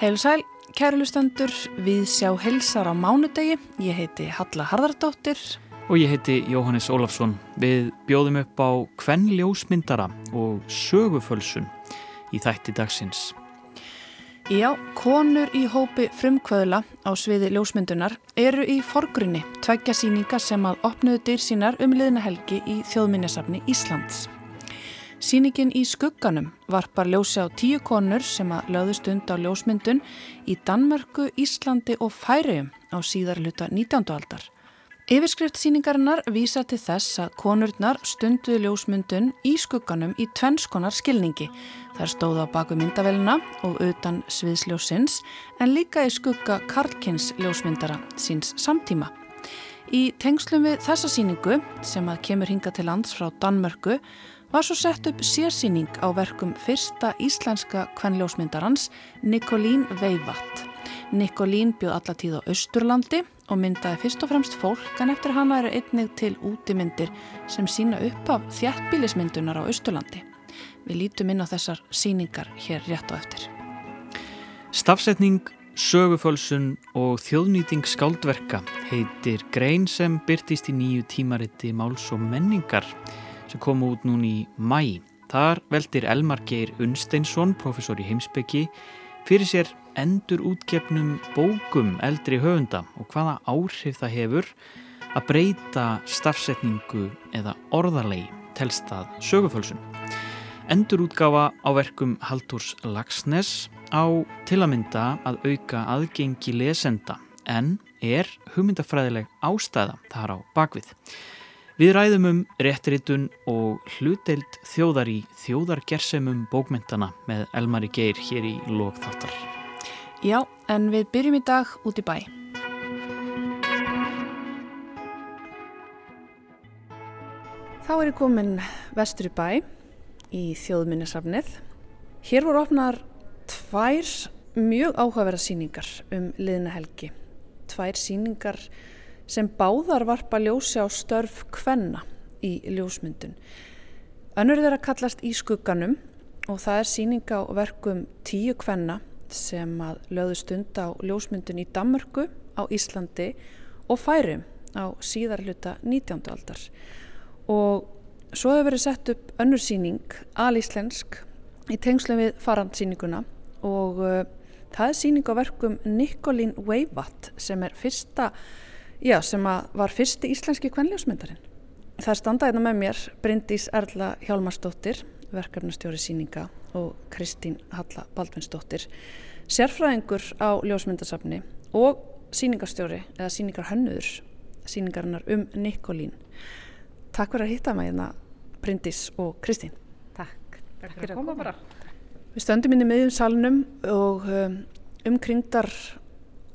Heilsæl, kærlustendur, við sjá helsar á mánudegi. Ég heiti Halla Harðardóttir. Og ég heiti Jóhannes Ólafsson. Við bjóðum upp á kvennljósmyndara og sögufölsun í þætti dagsins. Já, konur í hópi frumkvöðla á sviði ljósmyndunar eru í forgrunni tvækja síninga sem að opnuðu dyr sínar um liðna helgi í þjóðminnesafni Íslands. Sýningin í skugganum varpar ljósi á tíu konur sem að löðu stund á ljósmyndun í Danmörku, Íslandi og Færium á síðarluta 19. aldar. Yfirskrift síningarinnar vísa til þess að konurnar stunduðu ljósmyndun í skugganum í tvennskonar skilningi. Það stóða baku myndavelina og utan sviðsljósins en líka í skugga Karlkins ljósmyndara síns samtíma. Í tengslum við þessa síningu sem að kemur hinga til lands frá Danmörku var svo sett upp sérsýning á verkum fyrsta íslenska kvennljósmyndarans Nikolín Veivatt. Nikolín bjóð allatíð á Östurlandi og myndaði fyrst og fremst fólk en eftir hana eru einnig til útimyndir sem sína upp af þjættbílismyndunar á Östurlandi. Við lítum inn á þessar síningar hér rétt og eftir. Stafsetning, sögufölsun og þjóðnýting skáldverka heitir Grein sem byrtist í nýju tímariti Máls og menningar sem kom út núni í mæ. Þar veldir Elmar Geir Unsteinsson, professor í heimsbyggi, fyrir sér endur útgefnum bókum eldri höfunda og hvaða áhrif það hefur að breyta stafsetningu eða orðarlegi telstað sögufölsun. Endur útgafa á verkum Haldurs Lagsnes á til að mynda að auka aðgengi lesenda en er hugmyndafræðileg ástæða þar á bakvið. Við ræðum um réttiritun og hlutdeild þjóðar í þjóðargersemum bókmyndana með Elmari Geir hér í Lókþáttar. Já, en við byrjum í dag út í bæ. Þá er ég komin vestur í bæ í þjóðminnesafnið. Hér voru opnar tvær mjög áhugaverða síningar um liðna helgi. Tvær síningar sem báðar varpa ljósi á störf kvenna í ljósmyndun. Önnur þeirra kallast í skugganum og það er síning á verkum tíu kvenna sem að löðu stund á ljósmyndun í Damörgu, á Íslandi og Færum á síðarluta 19. aldar. Og svo hefur verið sett upp önnur síning, alíslensk, í tengslu við farandsíninguna og uh, það er síning á verkum Nikolín Weivatt sem er fyrsta Já, sem var fyrsti íslenski kvenljósmyndarinn. Það er standaðina hérna með mér Bryndís Erla Hjálmarsdóttir, verkefnastjóri síninga og Kristín Halla Baldvinsdóttir, sérfræðingur á ljósmyndarsafni og síningastjóri eða síningarhönnuður síningarinnar um Nikolín. Takk fyrir að hitta mig hérna Bryndís og Kristín. Takk. Takk fyrir að koma bara. Við stöndum inn í miðjum salnum og um, umkringdar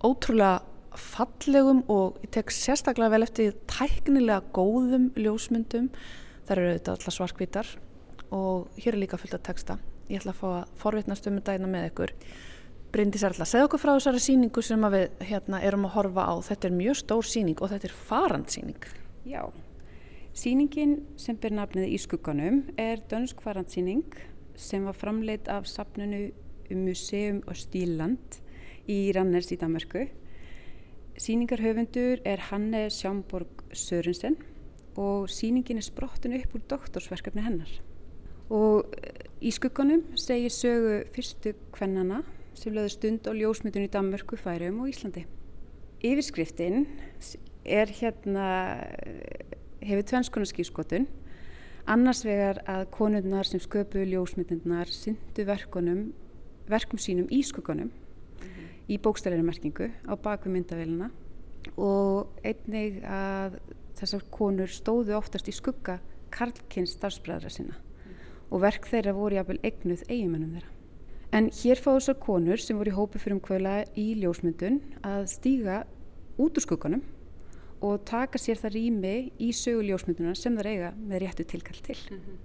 ótrúlega fallegum og ég tek sérstaklega vel eftir tæknilega góðum ljósmyndum. Þar eru auðvitað allar svarkvítar og hér er líka fullt af texta. Ég ætla að fá að forvitnast um þetta einna með ykkur. Bryndi Særla, segð okkur frá þessari síningu sem við hérna, erum að horfa á. Þetta er mjög stór síning og þetta er farandsíning Já, síningin sem ber nafnið í skugganum er dönsk farandsíning sem var framleitt af sapnunu um Museum og Stíland í Ranners í Danmarku Sýningarhöfundur er Hanne Sjámborg Sörensen og sýningin er sprottin upp úr doktorsverkefni hennar. Og eh, í skugganum segir sögu fyrstu kvennana sem löður stund á ljósmyndun í Danmörku, Færium og Íslandi. Yfirskriftin er hérna, eh, hefur tvennskona skýrskotun. Annars vegar að konurnar sem sköpu ljósmyndunar syndu verkum sínum í skugganum í bókstæðinu merkingu á baku myndavélina og einnig að þessar konur stóðu oftast í skugga karlkynns starfsbræðra sinna mm. og verk þeirra voru jafnvel eignuð eiginmennum þeirra. En hér fá þessar konur sem voru í hópi fyrir umkvöla í ljósmyndun að stíga út úr skugganum og taka sér það rými í sögu ljósmynduna sem það eiga með réttu tilkall til. Mm -hmm.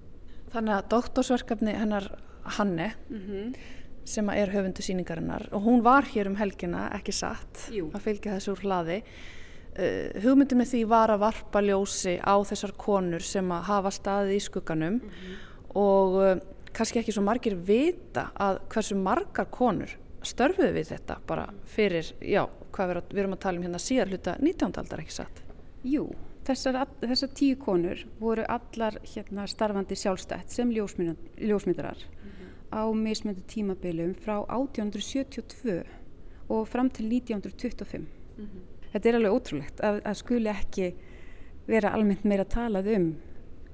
Þannig að doktorsverkefni hennar Hanne mm -hmm sem er höfundu síningarinnar og hún var hér um helgina, ekki satt Jú. að fylgja þessu úr hlaði uh, hugmyndið með því var að varpa ljósi á þessar konur sem að hafa staðið í skugganum mm -hmm. og uh, kannski ekki svo margir vita að hversu margar konur störfuðu við þetta bara fyrir, já, hvað við, við erum að tala um hérna síðar hluta 19. aldar ekki satt? Jú, þessar, þessar tíu konur voru allar hérna starfandi sjálfstætt sem ljósmyndarar. Á mismöndu tímabilum frá 1872 og fram til 1925. Mm -hmm. Þetta er alveg ótrúlegt að, að skuli ekki vera almennt meira talað um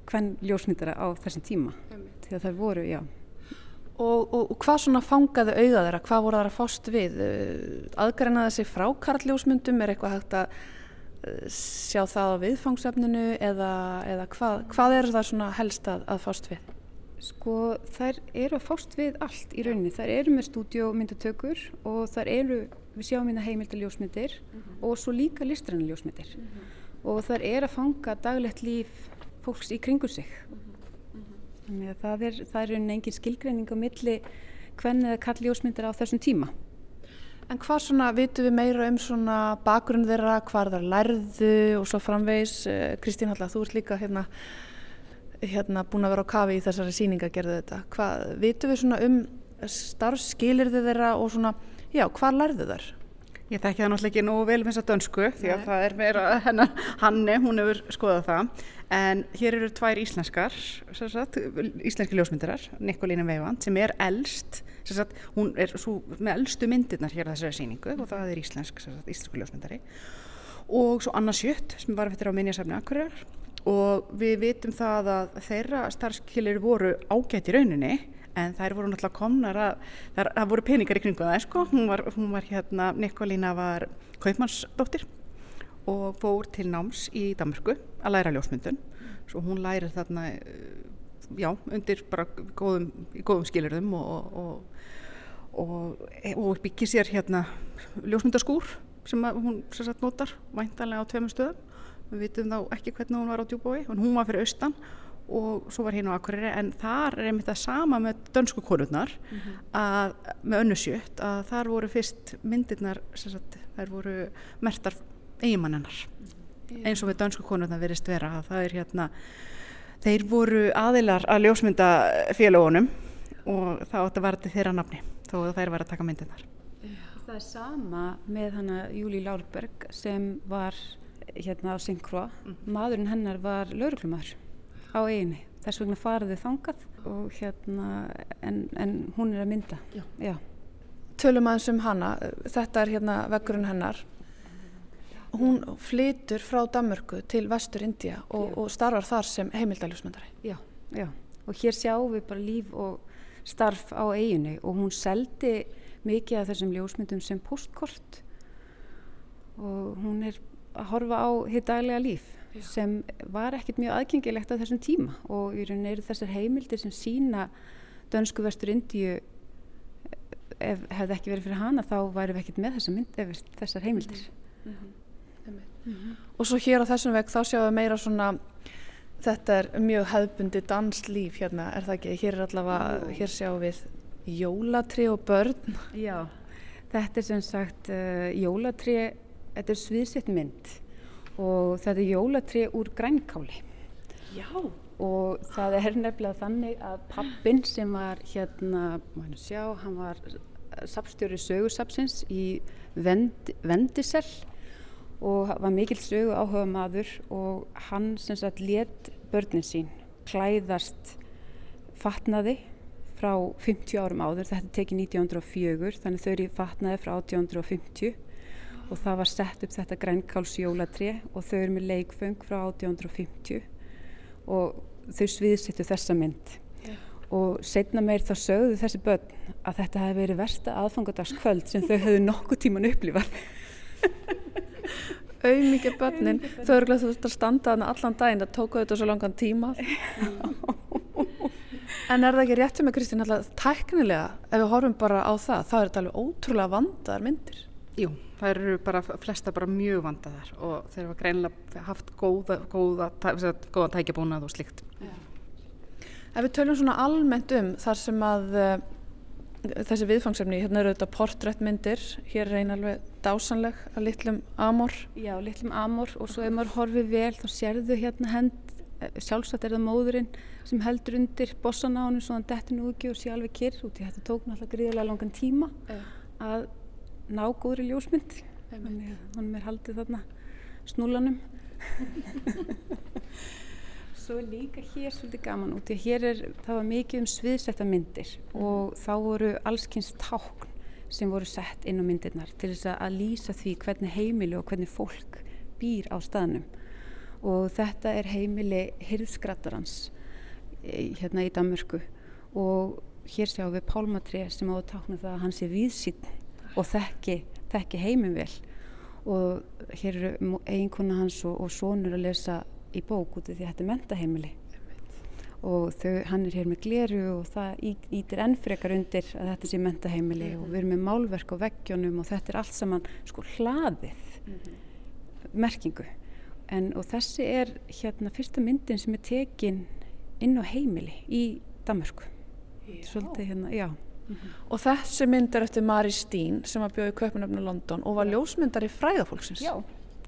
hvern ljósmyndara á þessum tíma. Að það voru, já, Og, og, og hvað svona fangaði auða þeirra, hvað voru að fást við? Aðgrænaði sig frá karljósmyndum, er eitthvað hægt að uh, sjá það á viðfangsefninu eða, eða hvað, hvað er það svona helst að, að fást við? Sko þær eru að fást við allt í rauninni, þær eru með stúdjómyndatökur og þær eru, við sjáum hérna heimildaljósmyndir mm -hmm. og svo líka listræðanljósmyndir mm -hmm. og þær eru að fanga daglegt líf fólks í kringu sig. Mm -hmm. Þannig að það er, það er engin skilgreining á milli hvernig það kalli ljósmyndir á þessum tíma. En hvað svona, vitum við meira um svona bakgrunn þeirra, hvað þar lærðu og svo framvegs, eh, Kristín Halla, þú ert líka hérna, hérna búin að vera á kafi í þessari síninga gerðu þetta. Hvað, vitum við svona um starfskilirði þeirra og svona, já, hvað lærðu þar? Ég þekki það náttúrulega ekki nógu vel um þess að dönsku því að Nei. það er meira hennar Hanni, hún hefur skoðað það en hér eru tvær íslenskar sagt, íslenski ljósmyndarar Nikolína Veivand sem er eldst sagt, hún er svo, með eldstu myndirnar hér á þessari síningu og það er íslensk sagt, íslensku ljósmyndari og svo Anna Sjött sem var fyrir á minniasafni Akkurar og við vitum það að þeirra starfskilir voru ágætt í rauninni en þær voru náttúrulega komnar að það, voru peningar í kringu það sko. hún, var, hún var hérna, Nikolína var kaupmannsdóttir og fór til náms í Damurku að læra ljósmyndun svo hún læri þarna eh, já, undir bara góðum, góðum skilurðum og, og, og, og byggir sér hérna ljósmyndaskúr sem hún sér satt notar væntanlega á tveimum stöðum við vitum þá ekki hvernig hún var á djúbói en hún var fyrir austan og svo var hinn á Akureyri en þar er einmitt það sama með dönsku konurnar mm -hmm. að með önnusjött að þar voru fyrst myndirnar sagt, þær voru mertar eigimanninnar mm -hmm. eins og með dönsku konurnar verist vera að það er hérna þeir voru aðilar að ljósmynda félagunum og það átti að vera til þeirra nafni þó þær var að taka myndirnar Það er sama með hana Júli Lálberg sem var hérna á Sinkroa mm -hmm. maðurinn hennar var lauruglumar á eiginu þess vegna faraði þangað og hérna en, en hún er að mynda. Já. Já. Tölum aðeins um hana. Þetta er hérna vekkurinn hennar. Hún flytur frá Danmörku til vestur India og, og starfar þar sem heimildaljósmyndari. Já, já. Og hér sjáum við bara líf og starf á eiginu og hún seldi mikið af þessum ljósmyndum sem postkort og hún er að horfa á hitt daglega líf Já. sem var ekkert mjög aðgengilegt á þessum tíma og í rauninni eru þessar heimildir sem sína dönsku vestur Indíu ef hefði ekki verið fyrir hana þá væri við ekkert með þessa mynd, ef, þessar heimildir mm -hmm. Mm -hmm. og svo hér á þessum veg þá sjáum við meira svona þetta er mjög hefðbundi danslíf hérna, er það ekki? Hér er allavega, hér sjáum við jólatri og börn Já, þetta er sem sagt uh, jólatri, þetta er sviðsitt mynd og þetta er jólatri úr grænkáli. Já. Og það er nefnilega þannig að pappin sem var hérna, maður sjá, hann var sapstjóri sögursapsins í Vend, Vendisell og var mikil sögu áhuga maður og hann sem sagt let börnin sín klæðast fatnaði frá 50 árum áður, þetta tekið 1904 þannig þau eru fatnaði frá 1850 og það var sett upp þetta grænkálsjólatri og þau eru með leikföng frá 1850 og þau sviðsittu þessa mynd. Yeah. og setna meir þá sögðu þessi börn að þetta hefði verið versta aðfangadagskvöld sem þau höfðu nokkuð tíman upplifað. Auðmikið börnin. Þau eru glæðið að standa þarna allan daginn. Það tóku þetta svo langan tíma. En er það ekki réttum með Kristín alltaf tæknilega ef við horfum bara á það þá er þetta alveg ótrúlega vandaðar myndir? Jú, það eru bara flesta bara mjög vandaðar og þeir hafa greinlega haft góða, góða, góða tækjabúnað og slikt. Ja. Ef við töljum svona almennt um þar sem að uh, þessi viðfangsefni, hérna eru þetta portrættmyndir, hér er eina alveg dásanleg að litlum amor. Já, litlum amor og svo ef maður horfið vel þá sérðu hérna hend eh, sjálfsagt er það móðurinn sem heldur undir bossan á hann svo hann dettur nú ekki og sé alveg kyrr út í þetta tók náttúrulega gríðilega langan tíma að ná góðri ljósmynd þannig að hann er haldið þarna snúlanum. Svo líka hér svolítið gaman út í hér er, það var mikið um sviðsetta myndir og þá voru allskynns tákn sem voru sett inn á myndirnar til þess að lýsa því hvernig heimili og hvernig fólk býr á staðnum. Og þetta er heimili hirðskrattarans e, hérna í Danmörku. Og hér sjáum við pálmatrið sem á að tákna það að hann sé víðsýtt og þekki, þekki heiminn vel. Og hér eru eiginkona hans og, og sonur að lesa í bók út af því að þetta er mentaheimili og þau, hann er hér með gleru og það ítir ennfrekar undir að þetta sé mentaheimili mm -hmm. og við erum með málverk á veggjónum og þetta er allt saman sko hlaðið mm -hmm. merkingu. En og þessi er hérna fyrsta myndin sem er tekin inn á heimili í Damörku svolítið hérna, já Mm -hmm. Og þessi mynd er eftir Mari Stín sem var bjóð í Kaupanöfnu London og var ljósmyndar í fræðafólksins. Já,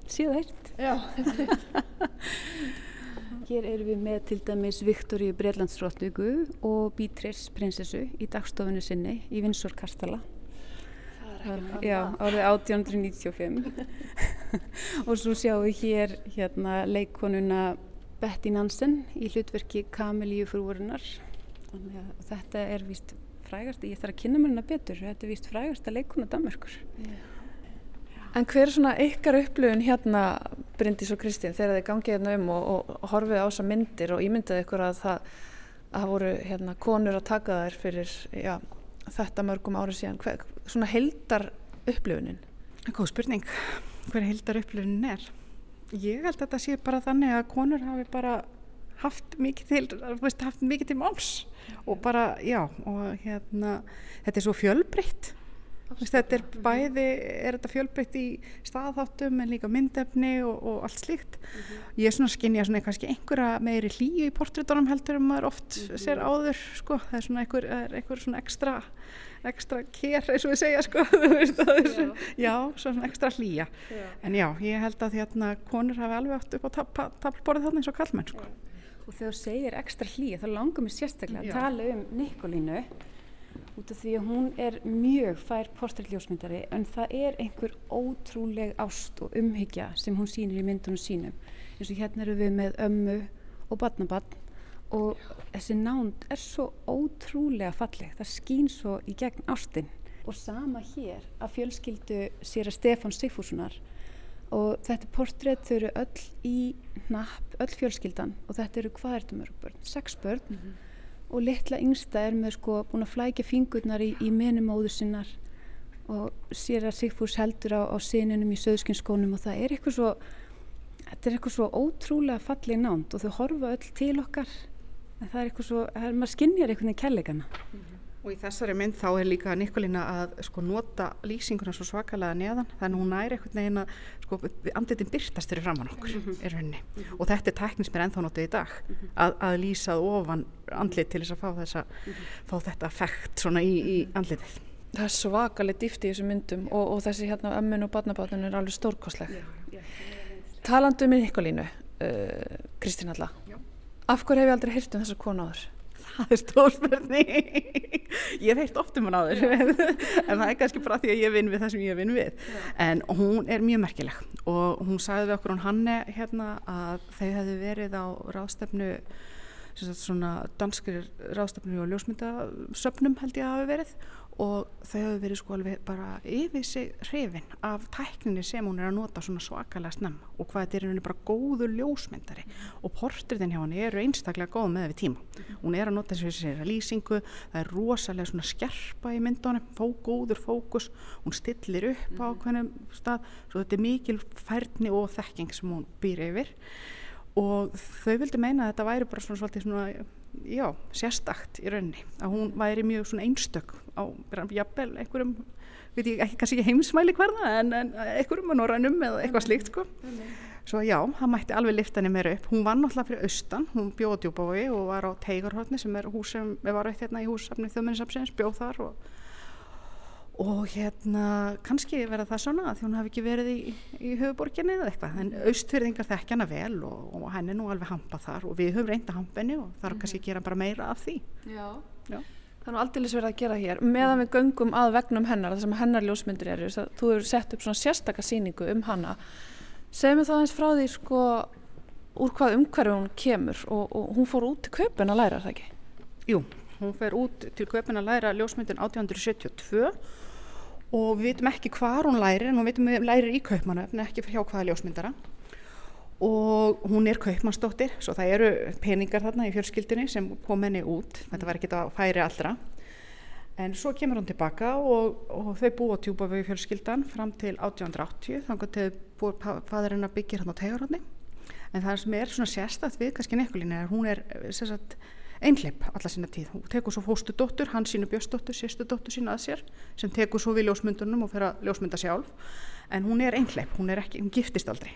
síðu heilt. Já, Hér erum við með til dæmis Viktoríu Breitlandsróttugu og Beatrice prinsessu í dagstofinu sinni í Vinsor Kastala. Já, árið 1895 og svo sjáum við hér hérna leikonuna Betty Nansen í hlutverki Kamilíu frúurinnar að þetta er vist frægast ég þarf að kynna mér hana betur þetta er vist frægast að leikona Danmarkur yeah. En hver er svona ykkar upplöfun hérna Bryndís og Kristín þegar þið gangið hérna um og, og horfið á þessa myndir og ímyndið ykkur að það, að það voru hérna konur að taka þær fyrir já, þetta mörgum árið síðan hver, svona heldar upplöfunin? Góð spurning, hver heldar upplöfunin er? Ég held að þetta sé bara þannig að konur hafi bara haft mikið til, veist, haft mikið til máls og bara, já, og hérna þetta er svo fjölbreytt Þetta er bæði, er þetta fjölbreytt í staðháttum en líka myndefni og, og allt slíkt. Mm -hmm. Ég er svona skinnja svona kannski einhverja meiri hlýju í portréttunum heldur en maður oft mm -hmm. sér áður sko. Það er svona einhver, er einhver svona ekstra, ekstra kér eins og við segja sko. já. já, svona ekstra hlýja. Já. En já, ég held að hérna konur hafi alveg átt upp á tablborðið þarna eins og kallmenn sko. Og þegar þú segir ekstra hlýja þá langar mér sérstaklega að tala um Nikolínu út af því að hún er mjög fær portrætljósmyndari en það er einhver ótrúleg ást og umhyggja sem hún sýnir í myndunum sínum. Eins og hérna eru við með ömmu og badnabann og þessi nánd er svo ótrúlega falleg, það skýn svo í gegn ástinn og sama hér að fjölskyldu sér að Stefán Sigfússonar og þetta portrétt, þau eru öll í napp, öll fjölskyldan. Og þetta eru hvað er þetta mörg börn? Sex börn. Mm -hmm og litla yngsta er með sko búin að flækja fingurnar í, í menumóðu sinnar. Og sér að Sigfús heldur á, á sinunum í söðskinskónum og það er eitthvað svo þetta er eitthvað svo ótrúlega fallið nánt og þau horfa öll til okkar. En það er eitthvað svo, er, maður skinnjar einhvern veginn kellegana mm -hmm. Og í þessari mynd þá er líka Nikolína að sko nota lýsinguna svo svakalega neðan þannig að hún næri einhvern veginn að sko andlitin byrtast fyrir framann okkur mm -hmm. mm -hmm. og þetta er tæknis mér ennþá notið í dag mm -hmm. að, að lýsað ofan andlit til þess að fá, þessa, fá þetta fætt svona í, í andlitið. Það er svakalega dýft í þessum myndum og, og þessi hérna ömmun og barnabátun er alveg stórkosleg. Talandu um Nikolínu, uh, Kristín Alla, af hverju hef ég aldrei hýrt um þessa konu áður? Það er stór spurning. Ég hef heilt oft um hann áður en það er kannski bara því að ég vinn við það sem ég vinn við. Já. en hún er mjög merkileg og hún sagði við okkur hún Hanne hérna að þau hefðu verið á ráðstefnu svona danskir ráðstefnu og ljósmyndasöpnum held ég að hafi verið og þau hefur verið sko alveg bara yfir sig hrifin af tækninni sem hún er að nota svona svakalega snemma og hvað þetta er henni bara góður ljósmyndari mm. og portrétin hjá henni eru einstaklega góð með við tíma. Mm. Hún er að nota þessi lýsingu, það er rosalega svona skerpa í myndunum, góður fókus, hún stillir upp mm. á hvernig stað, svo þetta er mikil færni og þekking sem hún býr yfir og þau vildi meina að þetta væri bara svona svolítið svona já, sérstakt í rauninni að hún væri mjög svona einstök á jafnvel einhverjum veit ég ekki, kannski heimsmæli hverða en, en einhverjum að norrænum eða eitthvað slíkt sko. Svo já, það mætti alveg lifta henni meira upp. Hún var náttúrulega fyrir austan, hún bjóð djúbái og var á Teigarhóttni sem er hús sem við varum eitt hérna í húsafni þjóðminnsafsins, bjóð þar og og hérna kannski verða það svona að því hún hafi ekki verið í, í höfuborginni eða eitthvað en austfyrðingar þekkja hana vel og, og henni nú alveg hampa þar og við höfum reynda hampa henni og þarf kannski að gera bara meira af því Já. Já. Það er nú aldrei verið að gera hér. Meðan við göngum að vegnum hennar, það sem hennar ljósmyndir eru, þú hefur sett upp svona sérstaka síningu um hana. Segum við það eins frá því sko úr hvað umhverju hún kemur og, og hún fór út til köpun að læra það ekki? Jú, hún og við veitum ekki hvar hún lærir en við veitum við lærir í kaupmannu en ekki hjá hvaða ljósmyndara. Og hún er kaupmannsdóttir svo það eru peningar þarna í fjölskyldinni sem kom henni út. Þetta var ekki að færi allra. En svo kemur hún tilbaka og, og þau búa á tjúbavegu fjölskyldan fram til 1880 þannig að þau fæðurinn að byggja hérna á tegarhóðni en það sem er svona sérstætt við kannski nekkulín er að hún er sagt, einhleip alla sína tíð, hún tekur svo fóstu dóttur hann sínu björsdóttur, sérstu dóttur sína að sér sem tekur svo við ljósmyndunum og fer að ljósmynda sjálf. En hún er einhleip, hún er ekki, hún giftist aldrei.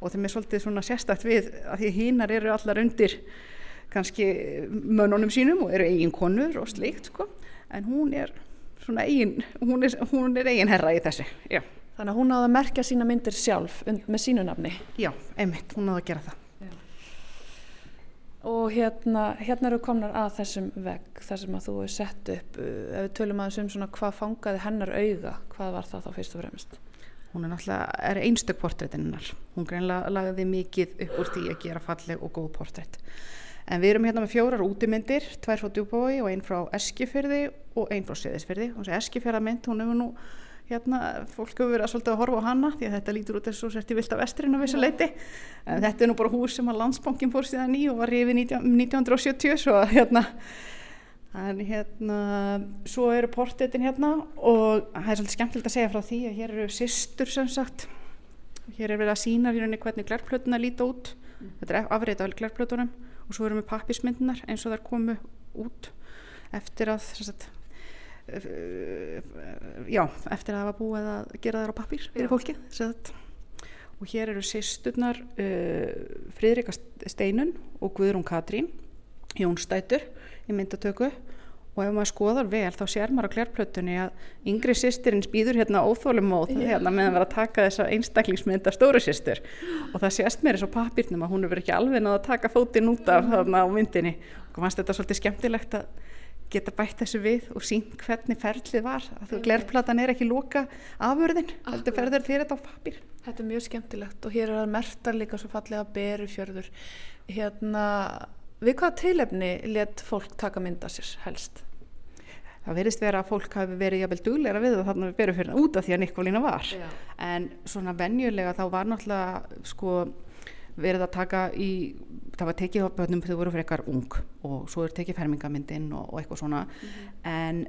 Og þeim er svolítið svona sérstakt við að því hínar eru allar undir kannski mönnunum sínum og eru eigin konur og slikt sko. En hún er svona eigin hún er, hún er eigin herra í þessu já. Þannig að hún áða að merkja sína myndir sjálf með sínu nafni? Já, einmitt, hún áða að gera það. Og hérna, hérna eru komnar að þessum vegg þar sem að þú hefur sett upp ef við tölum aðeins um svona hvað fangaði hennar auða hvað var það þá fyrst og fremst? hún er náttúrulega, er einstök portréttinnar hún greinlega lagði mikið upp úr því að gera falleg og góð portrétt en við erum hérna með fjórar útimyndir tvær frá Djúbói og einn frá Eskifyrði og einn frá Seðisfyrði og þessi Eskifjörðarmynd, hún hefur nú hérna, fólk hefur verið svolítið að horfa á hana því að þetta lítur út þessu sért í vilt af vestrinu á vissu leiti, en þetta er nú bara hús sem að landsbankin fór síðan í og var rifið 1970 svo að hérna en hérna svo eru portréttin hérna og það er svolítið skemmtilegt að segja frá því að hér eru sýstur sem sagt. Hér er verið að sína hérna hvernig glærplötuna líta út. Mm. þetta er afriðt af glærplötunum og svo erum við pappismyndunar eins og þær komu út eftir að sagt, já, eftir að var búið að gera þær á pappir fyrir fólki og hér eru sýsturnar uh, Fridrika Steinun og Guðrún Katrín Jónstætur í myndatöku. Og ef maður skoðar vel þá sér maður á klærplötunni að yngri sýstirinn býður hérna óþólumóð yeah. hérna meðan verið að taka þessa einstaklingsmynda stóru sýstir og það sést mér eins og papirnum að hún er verið ekki alveg náða að taka fótinn út af þarna á myndinni. Og fannst þetta svolítið skemmtilegt að geta bætt þessu við og sín hvernig ferlið var að þú glærplatan er ekki loka afurðin, þetta ferður fyrir þetta á papir Þetta er mjög skemmtilegt og hér er það mertar líka svo fallega beru fjörður hérna Við hvað tilefni let fólk taka mynda sér helst? Það verðist vera að fólk hafi verið jafnvel dugleira við það þannig að við berum fyrir út af því að Nikolína var. Já. En svona venjulega þá var náttúrulega sko verið að taka í, það var tekið á bönnum þau voru fyrir eitthvað ung og svo er tekið fermingamyndin og, og eitthvað svona. Mm -hmm. En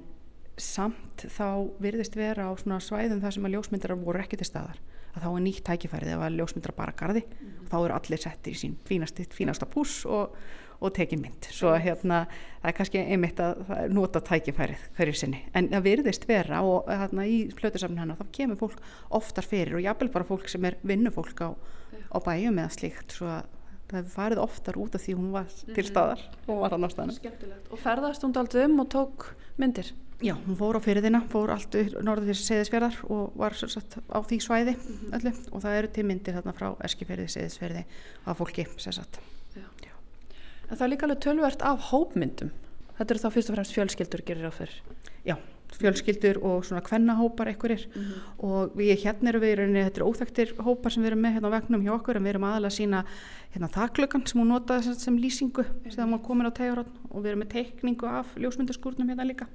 samt þá verðist vera á svona svæðum þar sem að ljósmyndarar voru ekki til staðar að þá er nýtt tækifærið ef að ljósmyndara bara gardi mm -hmm. þá eru allir sett í sín fínasta, fínasta pús og og tekið mynd. Svo hérna það er kannski einmitt að nota tækifærið hverju sinni. En það virðist vera og hérna í plötusafninu hennar þá kemur fólk oftar fyrir og jábel bara fólk sem er vinnufólk á, á bæjum eða slíkt. Svo að það farið oftar út af því hún var til mhm. staðar og var hann á staðinu og ferðast hún aldrei um og tók myndir? Já, hún fór á fyrirðina, fór allt norður þessi seðisferðar og var satt, á því svæði mm -hmm. öllu. Og það eru til myndir þarna frá Eskifjörði, seðisferði af fólki sérsagt En það er líka alveg tölvert af hópmyndum. Þetta eru þá fyrst og fremst fjölskyldur gerir á fyrr. Já, fjölskyldur og svona kvennahópar ekkurir mm -hmm. og við hérna erum við, rauninni, þetta eru óþægtir hópar sem við erum með hérna á vegnum hjá okkur en við erum aðalega að sína hérna þaklökan sem hún notaði sem, sem lýsingu -hmm. sem hún komin á tegjurhótt og við erum með teikningu af ljósmyndaskúrnum hérna líka.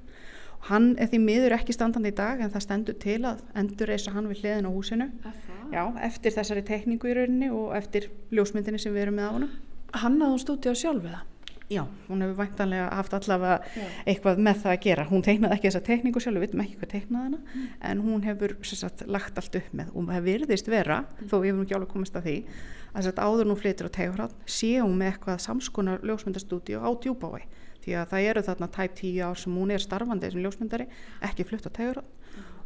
Og hann er því miður ekki standandi í dag en það stendur til að endur reysa hann við hliðin á húsinu. Já, eftir þessari teikningu í rauninni og eftir ljósmyndinni sem við erum með á húnum. Hannaði hún stúdíu sjálf eða? Já, hún hefur væntanlega haft allavega Já. eitthvað með það að gera. Hún teiknaði ekki þessa teikningu sjálf, við veitum ekki hvað teiknaði hana, mm. en hún hefur sagt, lagt allt upp með og það virðist vera, mm. þó ég hef nú ekki alveg komist að því, að sagt, áður nú flytur á tegur sé hún með eitthvað samskonar ljósmyndastúdíu á djúbái, því að það eru þarna tæp tíu ár sem hún er starfandi sem ljósmyndari, ekki flytt á tegur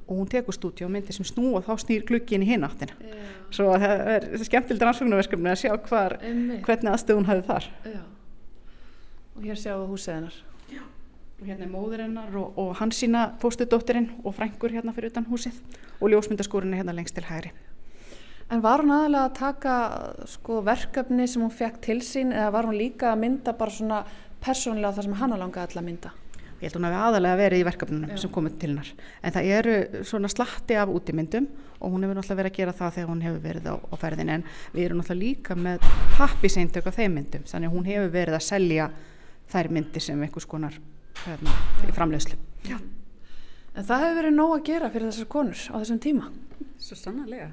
og hún tekur stúdíu og myndir sem snú og þá snýr glukkin í hináttina yeah. svo það er skemmtilegt rannsóknarverkefni að sjá hvar, hvernig aðstöðun hafið þar Já. og hér sjáum við húsið hennar og hérna er móður hennar og, og hans sína fóstudóttirinn og frængur hérna fyrir utan húsið og ljósmyndaskúrin er hérna lengst til hægri. En var hún aðalega að taka sko, verkefni sem hún fekk til sín eða var hún líka að mynda bara svona persónlega það sem hann á langa alltaf mynda? Ég held hún að við aðalega verið í verkefnunum Já. sem komið til hennar. En það eru svona slatti af útimyndum og hún hefur náttúrulega verið að gera það þegar hún hefur verið á, á ferðin en við erum náttúrulega líka með happiseindök á þeim myndum. Þannig að hún hefur verið að selja þær myndi sem einhvers konar hérna, framlegslu. Já. En það hefur verið nóg að gera fyrir þessar konur á þessum tíma. Svo sannarlega.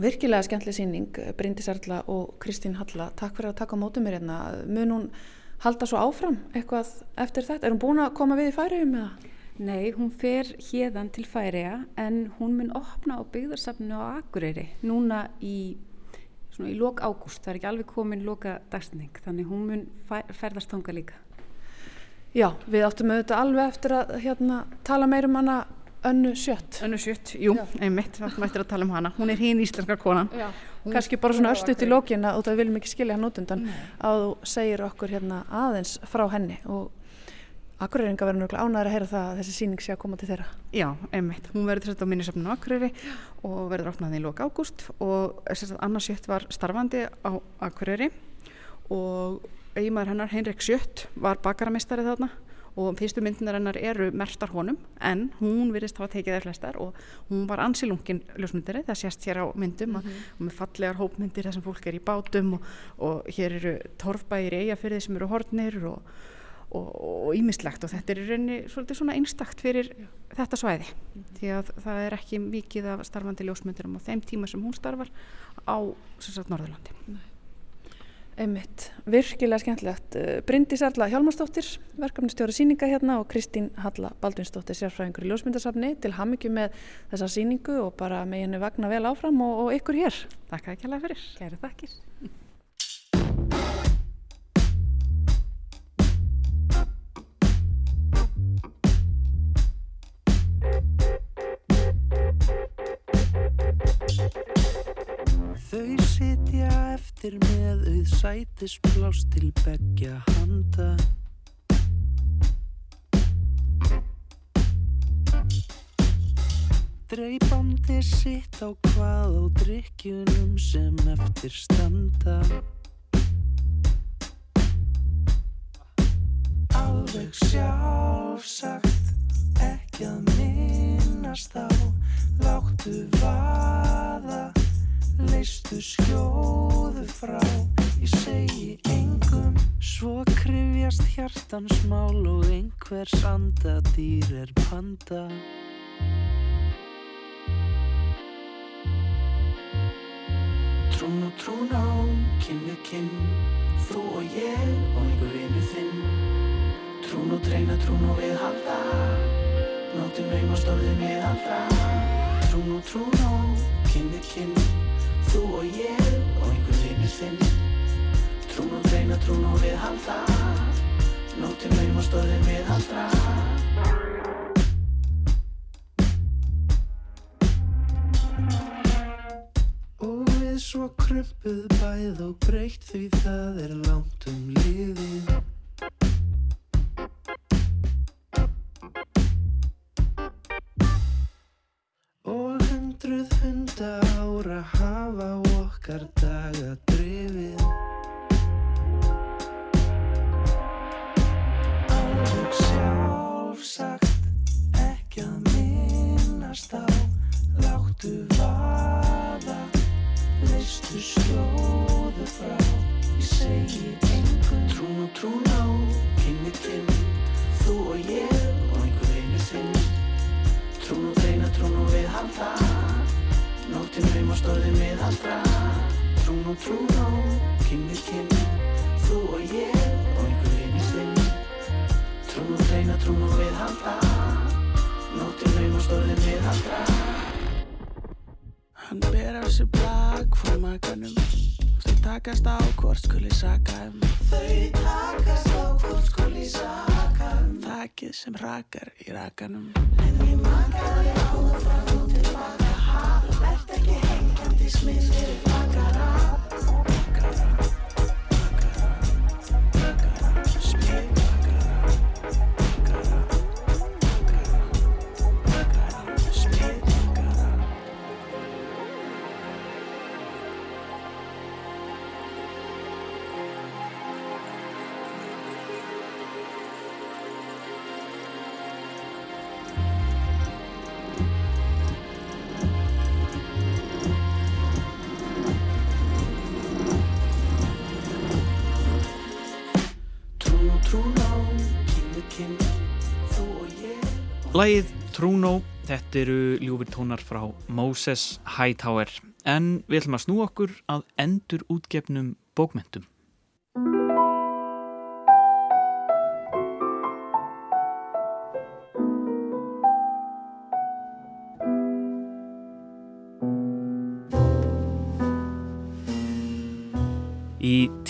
Virkilega skemmtileg síning, Bryndis Erla og Kristín Halla. Takk fyrir að taka mótu mér hérna. Mun hún halda svo áfram eitthvað eftir þetta? Er hún búin að koma við í færiðum eða? Nei, hún fer hérðan til færiða en hún mun opna á byggðarsafnu á Akureyri núna í, í lok ágúst. Það er ekki alveg komin loka dagsning þannig hún mun ferðast þanga líka. Já, við áttum auðvitað alveg eftir að hérna, tala meir um hana önnu sjött. Önnu sjött, jú, Já. einmitt, áttum eftir að tala um hana. Hún er hinn íslenska konan. Kannski bara svona örstuðt í lókina og það viljum ekki skilja hann út undan Nei. að þú segir okkur hérna aðeins frá henni og Akureyringa verður náttúrulega ánæður að heyra það að þessi síning sé að koma til þeirra. Já, einmitt. Hún verður þess að á minnisafninu Akureyri og verður opnaði í lók ágúst og annars sjött var starfandi á Akureyri og eiginmaður hennar Henrik Sjött var bakaramistari þarna og fyrstu myndinar hennar eru mertar honum en hún virðist hafa tekið þeir flestar og hún var ansilungin ljósmyndari það sést hér á myndum mm -hmm. og með fallegar hópmyndir þar sem fólk er í bátum og, og hér eru torfbæir eigafyrði sem eru hortnir og ímislegt og, og, og þetta er í rauninni svolítið svona einstakt fyrir Já. þetta svæði mm -hmm. því að það er ekki mikið af starfandi ljósmyndirum á þeim tíma sem hún starfar á Norðurlandi Nei Einmitt, virkilega skemmtilegt. Eh, Bryndis Erla Hjálmarsdóttir, verkefnistjóri síninga hérna og Kristín Halla Baldvinsdóttir, sérfræðingur í ljósmyndasafni til hammikju með þessa síningu og bara með henni vagna vel áfram og, og ykkur hér. Takk að ekki alveg fyrir. Kæri þakkir. Eftir með auð sætisblás til begja handa. Dreipandi sitt á hvað á drikkjunum sem eftir standa. Alveg sjálfsagt ekki að minnast á. Láttu vaða leistu skjóðu frá. Ég segi engum svo krifjast hjartans mál og einhvers andadýr er panda. Trún og trún á, við kinn þú og ég og einhver vinnu þinn. Trún og treyna, trún og við halda Nóttin veim og stórðin við aldra Trún og trún á, við kinn Þú og ég og einhver vinnur þinn Trún og dreina, trún og við halda. Nóttin laum og stóðin við haldra Og við svo krömpuð bæð og breytt því það er langt um liðið Lægið Trúnó, þetta eru ljúfur tónar frá Moses Hightower en við ætlum að snú okkur að endur útgefnum bókmentum.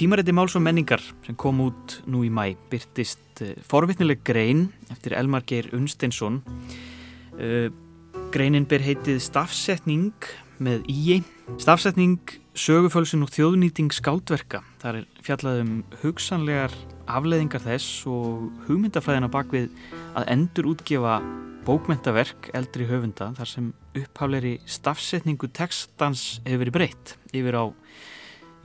Tímariti Máls og menningar sem kom út nú í mæ byrtist uh, forvittnileg grein eftir Elmar Geir Unsteinsson. Uh, greinin ber heitið Stafsetning með íi. Stafsetning, sögufölsun og þjóðnýting skáldverka. Það er fjallað um hugsanlegar afleðingar þess og hugmyndafræðina bakvið að endur útgefa bókmentaverk eldri höfunda þar sem upphafleiri stafsetningu textans hefur verið breytt yfir á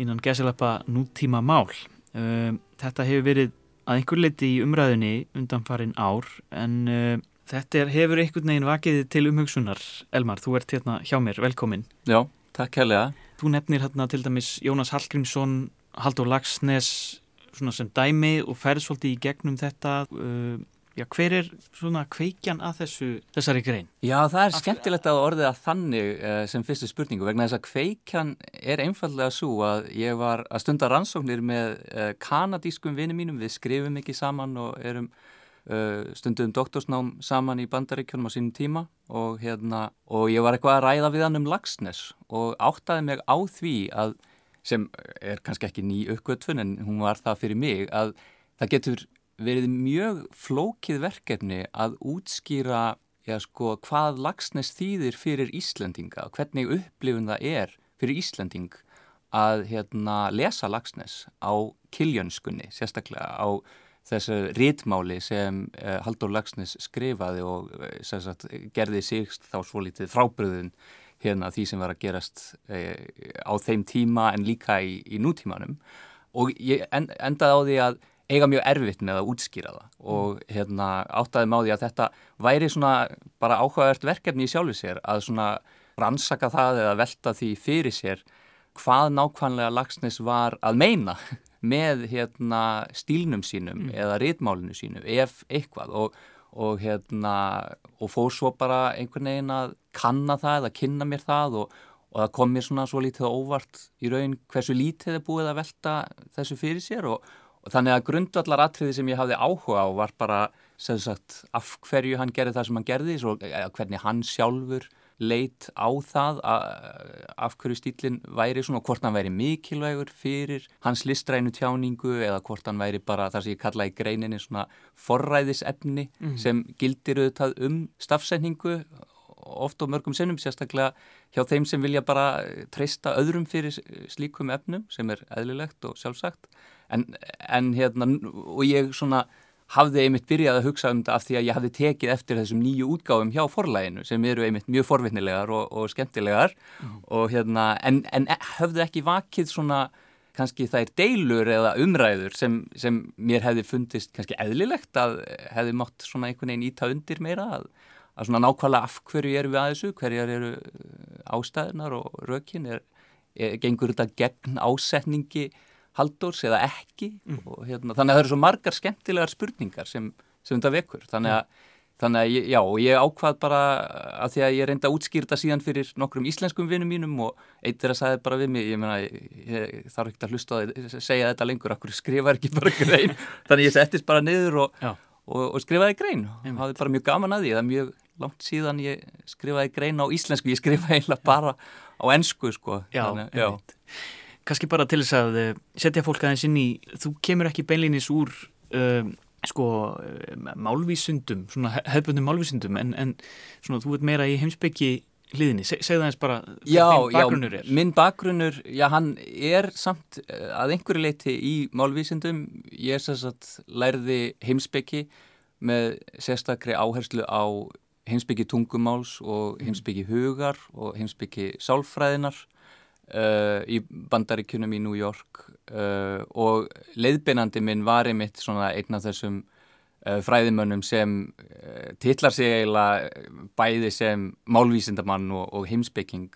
innan gesalappa nútíma mál. Um, þetta hefur verið að einhver leiti í umræðinni undan farin ár en uh, þetta er, hefur einhvern veginn vakið til umhugsunar. Elmar, þú ert hérna hjá mér, velkomin. Já, takk helga. Þú nefnir hérna til dæmis Jónas Hallgrímsson, Haldur Lagsnes sem dæmi og ferð svolítið í gegnum þetta. Uh, Já, hver er svona kveikjan að þessu, þessari grein? Já, það er skemmtilegt að orðið að þannig uh, sem fyrstu spurningu vegna þess að kveikjan er einfallega svo að ég var að stunda rannsóknir með uh, kanadískum vinið mínum, við skrifum ekki saman og erum uh, stundum doktorsnám saman í bandaríkjónum á sínum tíma og, hérna, og ég var eitthvað að ræða við hann um lagsnes og áttaði mig á því að, sem er kannski ekki ný uppgötfun en hún var það fyrir mig, að það getur verið mjög flókið verkefni að útskýra já, sko, hvað lagsnes þýðir fyrir Íslendinga og hvernig upplifun það er fyrir Íslending að hérna, lesa lagsnes á kiljönskunni, sérstaklega á þessu rítmáli sem uh, Haldur Lagsnes skrifaði og uh, sagt, gerði sig þá svo litið frábriðin hérna því sem var að gerast uh, á þeim tíma en líka í, í nútímanum. Og ég endaði á því að eiga mjög erfitt með að útskýra það. Og hérna áttaði máði að þetta væri svona bara áhugavert verkefni í sjálfu sér að svona rannsaka það eða velta því fyrir sér hvað nákvæmlega Lagsnes var að meina með hérna stílnum sínum mm. eða rítmálinu sínum ef eitthvað. Og, og hérna og fór svo bara einhvern veginn að kanna það eða kynna mér það og, og það kom mér svona svo lítið óvart í raun hversu lítið er búið að velta þessu fyrir sér og Og þannig að grundvallar atriði sem ég hafði áhuga á var bara, sem sagt, af hverju hann gerði það sem hann gerði, svo, hvernig hann sjálfur leitt á það að, af hverju stílinn væri svona og hvort hann væri mikilvægur fyrir hans listrænu tjáningu eða hvort hann væri bara það sem ég kalla í greininni svona forræðisefni mm. sem gildir auðvitað um stafsendingu oft og mörgum sinnum sérstaklega hjá þeim sem vilja bara treysta öðrum fyrir slíkum efnum sem er eðlilegt og sjálfsagt en, en hérna og ég svona hafði einmitt byrjað að hugsa um þetta af því að ég hafði tekið eftir þessum nýju útgáfum hjá forlæginu sem eru einmitt mjög forvitnilegar og, og skemmtilegar mm. og hérna en, en höfðu ekki vakið svona kannski er deilur eða umræður sem, sem mér hefði fundist kannski eðlilegt að hefði mátt svona einhvern veginn íta undir meira að, að svona nákvæmlega af hverju erum við að þessu, hverjar eru ástæðunar og rökin er, er, gengur þetta gegn ásetningi haldurs eða ekki. Mm. og, hérna, þannig að það eru svo margar skemmtilegar spurningar sem, sem þetta vekur. Þannig að, mm. þannig að já, og ég ákvað bara að því að ég reynda að útskýrta síðan fyrir nokkrum íslenskum vinnum mínum og eitt er að sagði bara við mig, ég meina þarf ekki að hlusta að segja þetta lengur, okkur skrifa ekki bara grein? Þannig ég settist bara niður og, og, og skrifaði grein. Og hafði bara mjög gaman að því, það er mjög langt síðan ég skrifaði grein á íslensku, ég skrifaði bara á ennsku sko. Já, þannig, kannski bara til þess að eh, setja fólk aðeins inn í, þú kemur ekki beinleinis úr uh, sko uh, málvísundum, svona hefðbundum málvísundum en, en svona þú ert meira í heimsbyggi hliðinni, Se, segð aðeins bara já, bakgrunnur er. Já, minn bakgrunnur, já hann er samt að einhverju leiti í málvísundum, ég er þess að lærði heimsbyggi með sérstakri áherslu á heimsbyggi tungumáls og heimsbyggi hugar og heimsbyggi sálfræðinar Uh, í bandaríkunum í New York uh, og leiðbeinandi minn var einmitt svona einn af þessum uh, fræðimönnum sem tillar sig eiginlega bæði sem málvísindamann og, og heimsbygging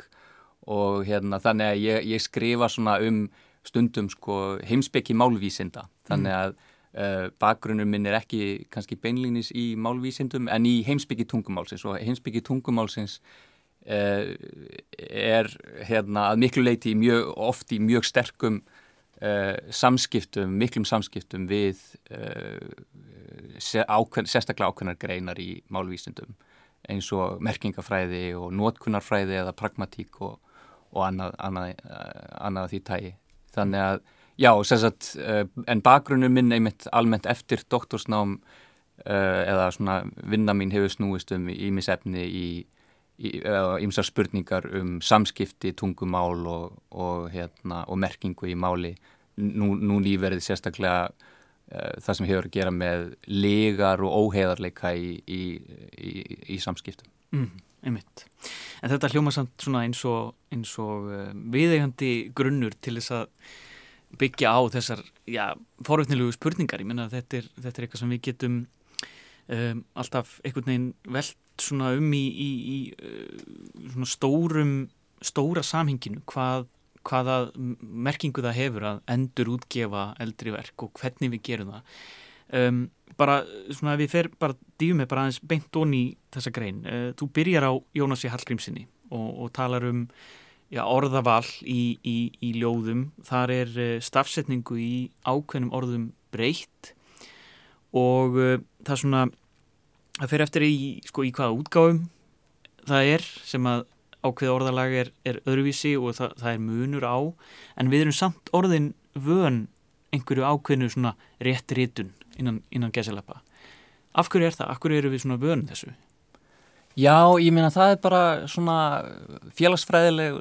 og hérna þannig að ég, ég skrifa svona um stundum sko heimsbyggi málvísinda. Þannig að uh, bakgrunnum minn er ekki kannski beinlýnis í málvísindum en í heimsbyggi tungumálsins. Og heimsbyggi tungumálsins uh, er hérna að miklu leiti mjög, oft í mjög sterkum uh, samskiptum, miklum samskiptum við ákveð, sérstaklega ákveðnar greinar í málvísindum eins og merkingafræði og nótkunarfræði eða pragmatík og, og annað, annað, annað því tægi. Þannig að, já, sagt, eh, en bakgrunnum minn einmitt almennt eftir doktorsnám eh, eða svona vinna mín hefur snúist um ímisefni í ímsar spurningar um samskipti, tungumál og, og, hérna, og merkingu í máli. Nú, nú nýverið sérstaklega uh, það sem hefur að gera með legar og óheðarleika í, í, í, í samskiptum. Mm, einmitt. En þetta hljóma samt eins og, eins og uh, viðeigandi grunnur til þess að byggja á þessar já, forvöldnilegu spurningar. Ég menna að þetta er, þetta er eitthvað sem við getum um, alltaf einhvern veginn veld svona um í, í uh, svona stórum, stóra samhenginu hvað hvaða merkingu það hefur að endur útgefa eldri verk og hvernig við gerum það. Um, bara svona við fer bara dýfum við bara aðeins beint onni í þessa grein. Uh, þú byrjar á Jónasi Hallgrímsinni og, og talar um já, orðaval í, í, í ljóðum. Þar er uh, stafsetningu í ákveðnum orðum breytt og uh, það svona það fer eftir í, sko, í hvaða útgáfum það er sem að ákveð orðalag er, er öðruvísi og það, það er munur á en við erum samt orðin vön einhverju ákveðinu svona rétt réttun innan, innan gesilappa af hverju er það? Af hverju eru við svona vön þessu? Já, ég meina það er bara svona félagsfræðileg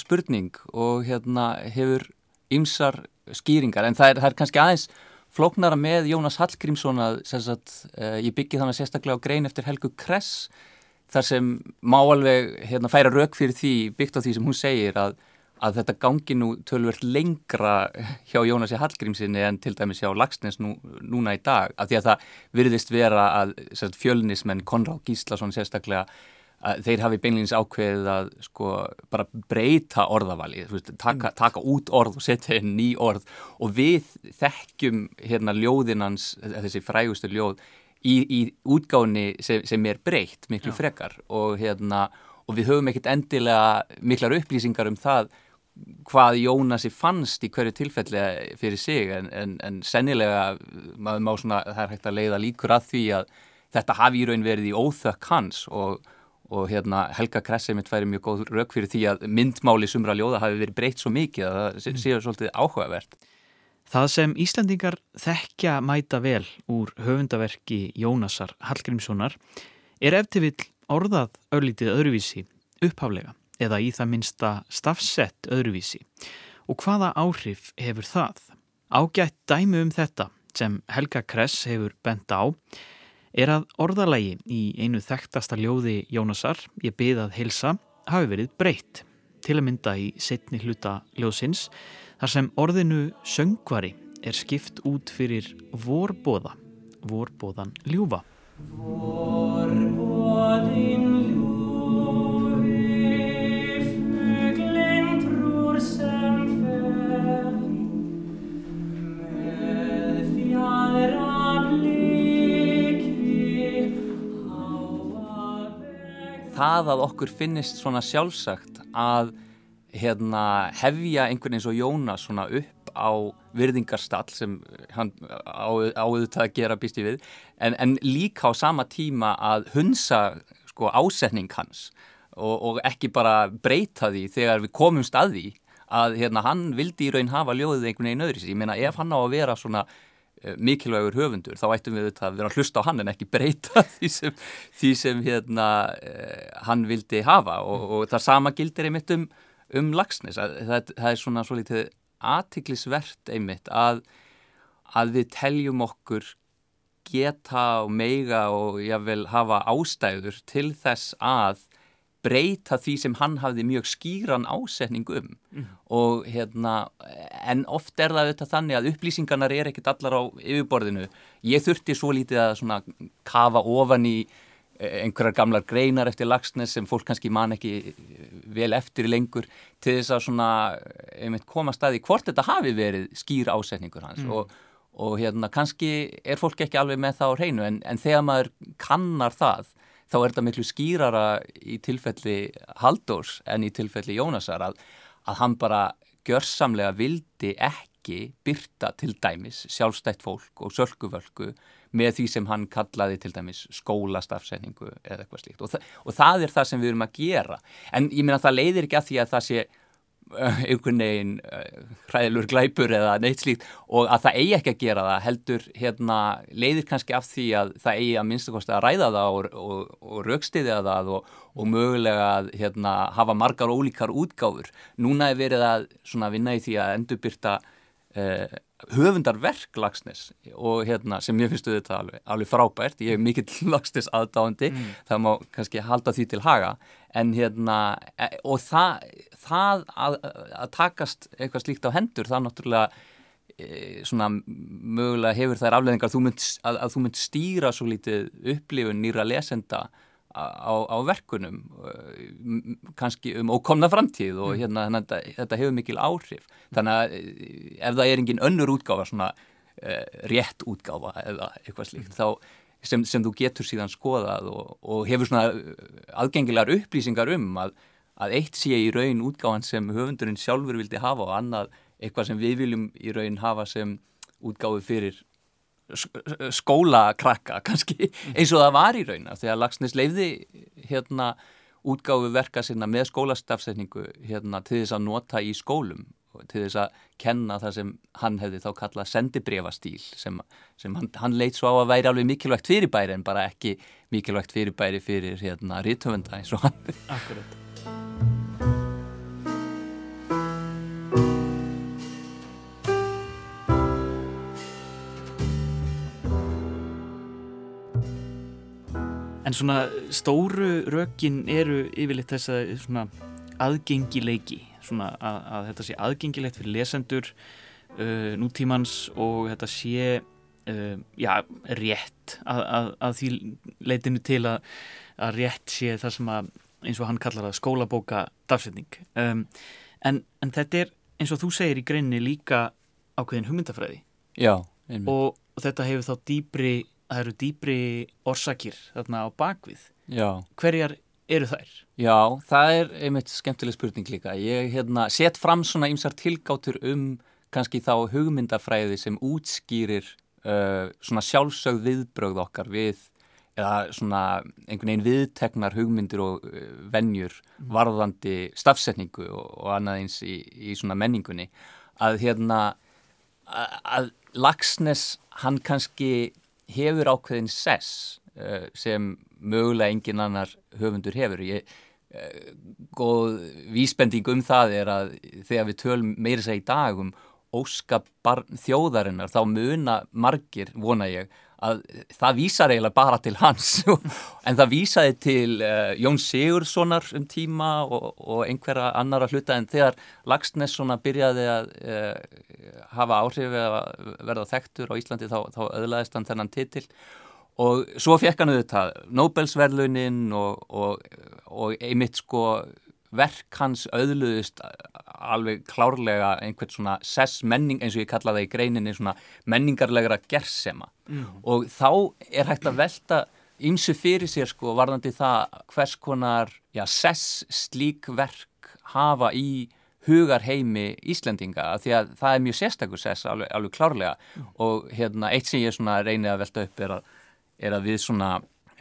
spurning og hérna hefur ymsar skýringar en það er, það er kannski aðeins flóknara með Jónas Hallgrímsson að sagt, uh, ég byggi þannig sérstaklega á grein eftir Helgu Kress þar sem má alveg hérna, færa rauk fyrir því byggt á því sem hún segir að, að þetta gangi nú tölvert lengra hjá Jónasi Hallgrímsinni en til dæmis hjá Lagsnes nú, núna í dag af því að það virðist vera að sagt, fjölnismenn Konráð Gíslason sérstaklega þeir hafi beinleins ákveðið að sko bara breyta orðavali taka, taka út orð og setja inn ný orð. Og við þekkjum hérna ljóðinans þessi frægustu ljóð í, í útgáni sem, sem er breytt miklu Já. frekar. Og, hérna, og við höfum ekkert endilega miklar upplýsingar um það hvað Jónasi fannst í hverju tilfelli fyrir sig. En, en, en sennilega maður má svona, það er hægt að leiða líkur að því að þetta hafi í raun verið í óþökk hans. Og, og hérna, Helga Kressið mitt væri mjög góð rauk fyrir því að myndmáli sumra ljóða hafi verið breytt svo mikið að það mm. séu svolítið áhugavert. Það sem Íslandingar þekkja mæta vel úr höfundaverki Jónasar Hallgrímssonar er eftir vill orðað örlítið öðruvísi upphaflega eða í það minsta stafsett öðruvísi og hvaða áhrif hefur það? Ágætt dæmi um þetta sem Helga Kress hefur bent á er að orðalagi í einu þekktasta ljóði Jónasar, ég byðað heilsa, hafi verið breytt til að mynda í setni hluta ljóðsins þar sem orðinu söngvari er skipt út fyrir vorbóða, vorbóðan ljúfa. Vorbóðin ljúfi, Það að okkur finnist svona sjálfsagt að hérna, hefja einhvern eins og Jónas svona upp á virðingarstall sem hann áauðvitað að gera býst í við en, en líka á sama tíma að hunsa sko, ásetning hans og, og ekki bara breyta því þegar við komum staði að hérna, hann vildi í raun hafa ljóðið einhvern veginn öðru ég meina ef hann á að vera svona mikilvægur höfundur þá ættum við að vera að hlusta á hann en ekki breyta því sem, því sem hérna, uh, hann vildi hafa. Og, og það sama gildir einmitt um um lagsnes það, það er svona svo litið aðtiklisvert einmitt að, að við teljum okkur geta og meiga og jável hafa ástæður til þess að breyta því sem hann hafði mjög skýran ásetning um mm. og hérna en oft er það auðvitað þannig að upplýsingarnar er ekkit allar á yfirborðinu ég þurfti svo lítið að svona kafa ofan í einhverjar gamlar greinar eftir lagsnes sem fólk kannski man ekki eh, vel eftir lengur til þess að svona einmitt koma staði hvort þetta hafi verið skýr ásetningur hans mm. og, og hérna kannski er fólk ekki alveg með það á hreinu en, en þegar maður kannar það þá er þetta miklu skýrara í tilfelli Haldórs en í tilfelli Jónasar að, að hann bara gjörsamlega vildi ekki byrta til dæmis sjálfstætt fólk og sölkuvölku með því sem hann kallaði til dæmis skólastafsendingu eða eitthvað slíkt. Og, þa og það er það sem við erum að gera. En ég minna að það leiðir ekki að því að það sé einhvern veginn uh, hræðilur glæpur eða neitt slíkt og að það eigi ekki að gera það heldur hérna, leiðir kannski af því að það eigi að minnstakosti að ræða það og, og, og raukstiðja það og mögulega að hérna, hafa margar ólíkar útgáfur. Núna er verið að vinna í því að endurbyrta uh, höfundarverk Lagsnes og hérna sem ég finnst auðvitað alveg, alveg frábært, ég er mikill Lagsnes aðdáðandi, mm. það má kannski halda því til haga, en hérna e, og það, það að, að takast eitthvað slíkt á hendur, það náttúrulega e, svona mögulega hefur þær afleðingar að, að þú mynd stýra svo lítið upplifun nýra lesenda á, á verkunum uh, kannski um ókomna framtíð og mm. hérna þetta, þetta hefur mikil áhrif þannig að eh, ef það er engin önnur útgáfa svona uh, rétt útgáfa eða eitthvað slíkt mm. þá sem, sem þú getur síðan skoðað og, og hefur svona aðgengilegar upplýsingar um að, að eitt sé í raun útgáfan sem höfundurinn sjálfur vildi hafa og annað eitthvað sem við viljum í raun hafa sem útgáfi fyrir skólakrakka kannski eins og það var í rauna þegar Lagsnes leiði hérna útgáfu verka sinna með skólastafsefningu hérna til þess að nota í skólum til þess að kenna það sem hann hefði þá kallað sendibrefastýl sem, sem hann, hann leitt svo á að væri alveg mikilvægt fyrirbæri en bara ekki mikilvægt fyrirbæri fyrir hérna rítöfunda eins og hann. Akkurat En svona stóru rökin eru yfirleitt þess að svona aðgengileiki, svona að, að þetta sé aðgengilegt fyrir lesendur uh, nútímans og þetta sé uh, já, rétt að, að, að því leitinu til að rétt sé það sem að eins og hann kallar það skólabóka dafsetning. Um, en, en þetta er eins og þú segir í greinni líka ákveðin hugmyndafræði Já, og, og þetta hefur þá dýbri það eru dýbri orsakir þarna á bakvið. Já. Hverjar eru þær? Já, það er einmitt skemmtileg spurning líka. Ég hérna, set fram svona ymsar tilgátur um kannski þá hugmyndafræði sem útskýrir uh, svona sjálfsögð viðbrögð okkar við eða svona einhvern veginn viðteknar hugmyndir og uh, vennjur mm. varðandi stafsetningu og, annað eins í, í svona menningunni að hérna að, Lagsnes hann kannski hefur ákveðin sess uh, sem mögulega engin annar höfundur hefur. Ég, uh, góð vísbending um það er að þegar við tölum meira sér í dag um óskapar þjóðarinnar þá muna margir, vona ég, að það vísar eiginlega bara til hans. En það vísaði til uh, Jón Sigurssonar um tíma og, og einhverja annara hluta. En þegar Lagsnes byrjaði að uh, hafa áhrif að verða þekktur á Íslandi þá, þá öðlaðist hann þennan titil. Og svo fekk hann auðvitað Nobelsverlunin og, og, og einmitt sko verk hans auðluðist alveg klárlega einhvert svona sess menning eins og ég kalla það í greininni svona menningarlegra gersema mm. og þá er hægt að velta ymsu fyrir sér sko varðandi það hvers konar já, sess slík verk hafa í hugar heimi Íslendinga því að það er mjög sérstakur sess alveg, alveg klárlega mm. og hérna eitt sem ég svona reynið að velta upp er að, er að við svona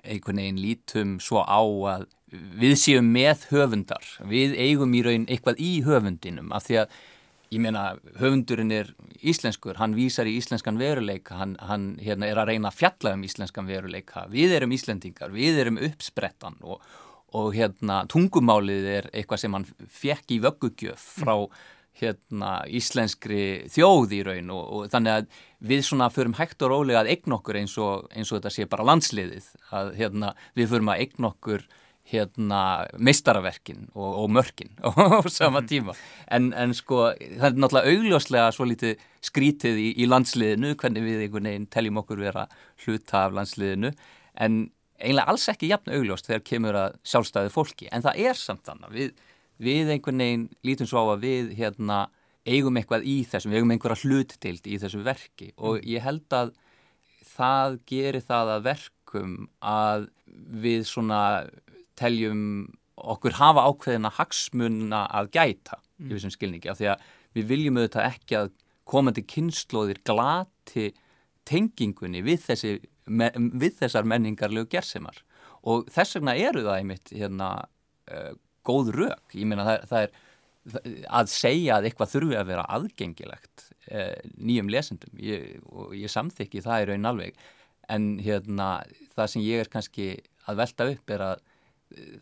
einhvern veginn lítum svo á að við séum með höfundar, við eigum í raun eitthvað í höfundinum af því að ég meina höfundurinn er íslenskur, hann vísar í íslenskan veruleika, hann, hann hérna, er að reyna að fjalla um íslenskan veruleika, við erum íslendingar, við erum uppsprettan og, og hérna tungumálið er eitthvað sem hann fekk í vöggugjöf frá hérna íslenskri þjóð í raun og, og þannig að við svona förum hægt og rólega að eign okkur eins og, eins og þetta sé bara landsliðið að hérna við förum að eign okkur hérna meistaraverkin og, og mörkin á sama mhm. tíma. En, en sko það er náttúrulega augljóslega svo litið skrítið í, í landsliðinu hvernig við einhvern veginn teljum okkur vera hluta af landsliðinu. En eiginlega alls ekki jafn augljóst þegar kemur að sjálfstæði fólki. En það er samt þannig við, við einhvern veginn lítum svo á að við hérna eigum eitthvað í þessum, við eigum einhverja hlutdild í þessu verki. Og ég held að það gerir það að verkum að við svona teljum okkur hafa ákveðina hagsmunna að gæta mm. í þessum skilningi af því að við viljum auðvitað ekki að komandi kynnslóðir glati tengingunni við, þessi, við þessar menningarlegu gerðsemar og þess vegna eru það einmitt hérna, uh, góð rauk, ég meina það, það er að segja að eitthvað þurfi að vera aðgengilegt uh, nýjum lesendum. Ég, og ég samþykki það í raun alveg. En hérna það sem ég er kannski að velta upp er að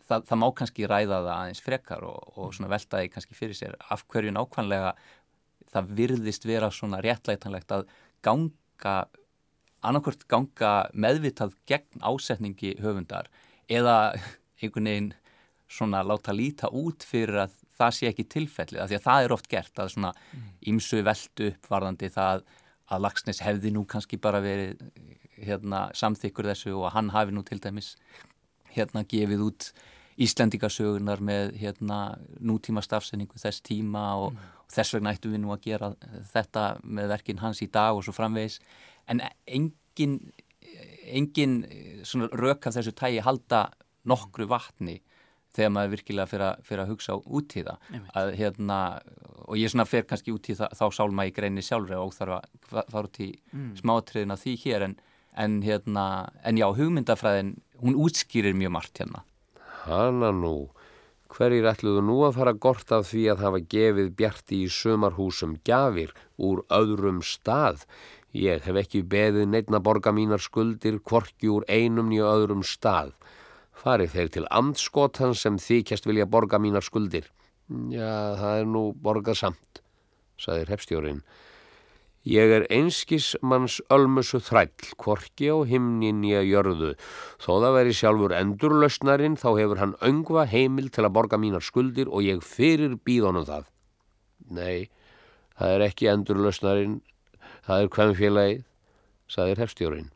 það, það má kannski ræða það aðeins frekar og, og svona velta því kannski fyrir sér af hverju nákvæmlega það virðist vera svona réttlætanlegt að ganga annarkvört ganga meðvitað gegn ásetningi höfundar eða einhvern veginn svona láta líta út fyrir að það sé ekki tilfellið, af því að það er oft gert að svona ímsu mm. veldu uppvarðandi það að Lagsnes hefði nú kannski bara verið hérna, samþykkur þessu og hann hafi nú til dæmis hérna gefið út Íslendingasögunar með hérna nútíma stafsendingu þess tíma og, mm. og þess vegna ættu við nú að gera þetta með verkin hans í dag og svo framvegis en engin, engin rök af þessu tægi halda nokkru vatni þegar maður virkilega fyrir að, fyrir að hugsa út í það að, hérna, og ég svona fer kannski út í það, þá sálma í greini sjálfur og þarf að fara út í mm. smátriðina því hér en, en, hérna, en já, hugmyndafræðin hún útskýrir mjög margt hérna Hanna nú hverjir ætluðu nú að fara gort af því að hafa gefið bjarti í sömarhúsum gafir úr öðrum stað Ég hef ekki beðið neittna borga mínar skuldir kvorki úr einum nýju öðrum stað. Farið þeir til andskotan sem þykjast vilja borga mínar skuldir. Já, það er nú borgað samt, saðir hefstjórin. Ég er einskis manns ölmusu þræll, kvorki á himnin ég jörðu. Þó það veri sjálfur endurlausnarinn, þá hefur hann öngva heimil til að borga mínar skuldir og ég fyrir býðunum það. Nei, það er ekki endurlausnarinn, það er hvem félagið, saðir hefstjórin.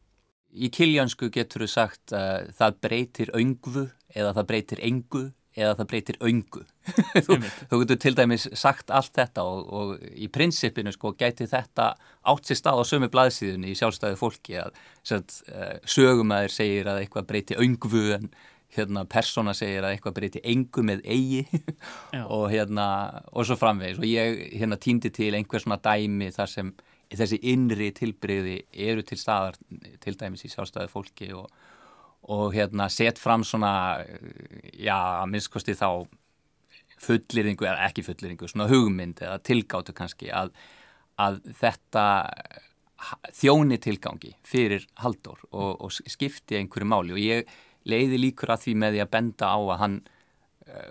Í kiljansku getur þú sagt að það breytir öngvu eða það breytir engu eða það breytir öngu. þú, þú getur til dæmis sagt allt þetta og, og í prinsipinu sko gæti þetta átt sér stað á sömu blaðsíðunni í sjálfstæðu fólki að sagt, uh, sögumæður segir að eitthvað breyti öngvu en hérna persóna segir að eitthvað breyti engu með eigi. Og hérna og svo framvegis. Og ég hérna týndi til einhver svona dæmi þar sem þessi innri tilbreyði eru til staðar til dæmis í sjálfstæðu fólki og, og hérna set fram svona já, að minnskosti þá fullirðingu, eða ekki fullirðingu svona hugmynd eða tilgáttu kannski að, að þetta þjóni tilgangi fyrir Haldur og, og skipti einhverju máli. Og ég leiði líkur að því með því að benda á að hann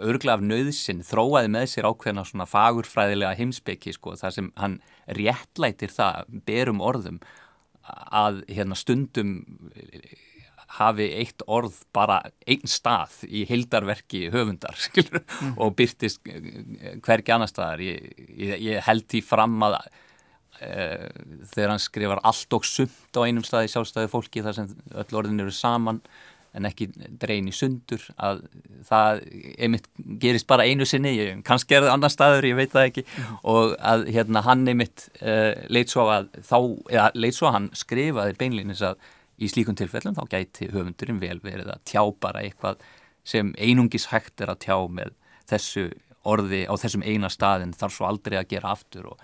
örgla af nöðsin þróaði með sér ákveðna svona fagurfræðilega heimsbyggi sko þar sem hann réttlætir það berum orðum að hérna stundum hafi eitt orð bara einn stað í hildarverki höfundar skilur, mm. og byrtist hvergi annar staðar ég, ég, ég held því fram að uh, þegar hann skrifar allt og sumt á einum staði sjálfstæði fólki þar sem öll orðin eru saman en ekki dreyin í sundur að það einmitt gerist bara einu sinni, kannski er það annar staður, ég veit það ekki mm. og að hérna hann einmitt uh, leit svo að þá, eða leit svo að hann skrifaði beinlinis að í slíkun tilfellum þá gæti höfundurinn vel verið að tjá bara eitthvað sem einungis hægt er að tjá með þessu orði á þessum eina staðin þarf svo aldrei að gera aftur og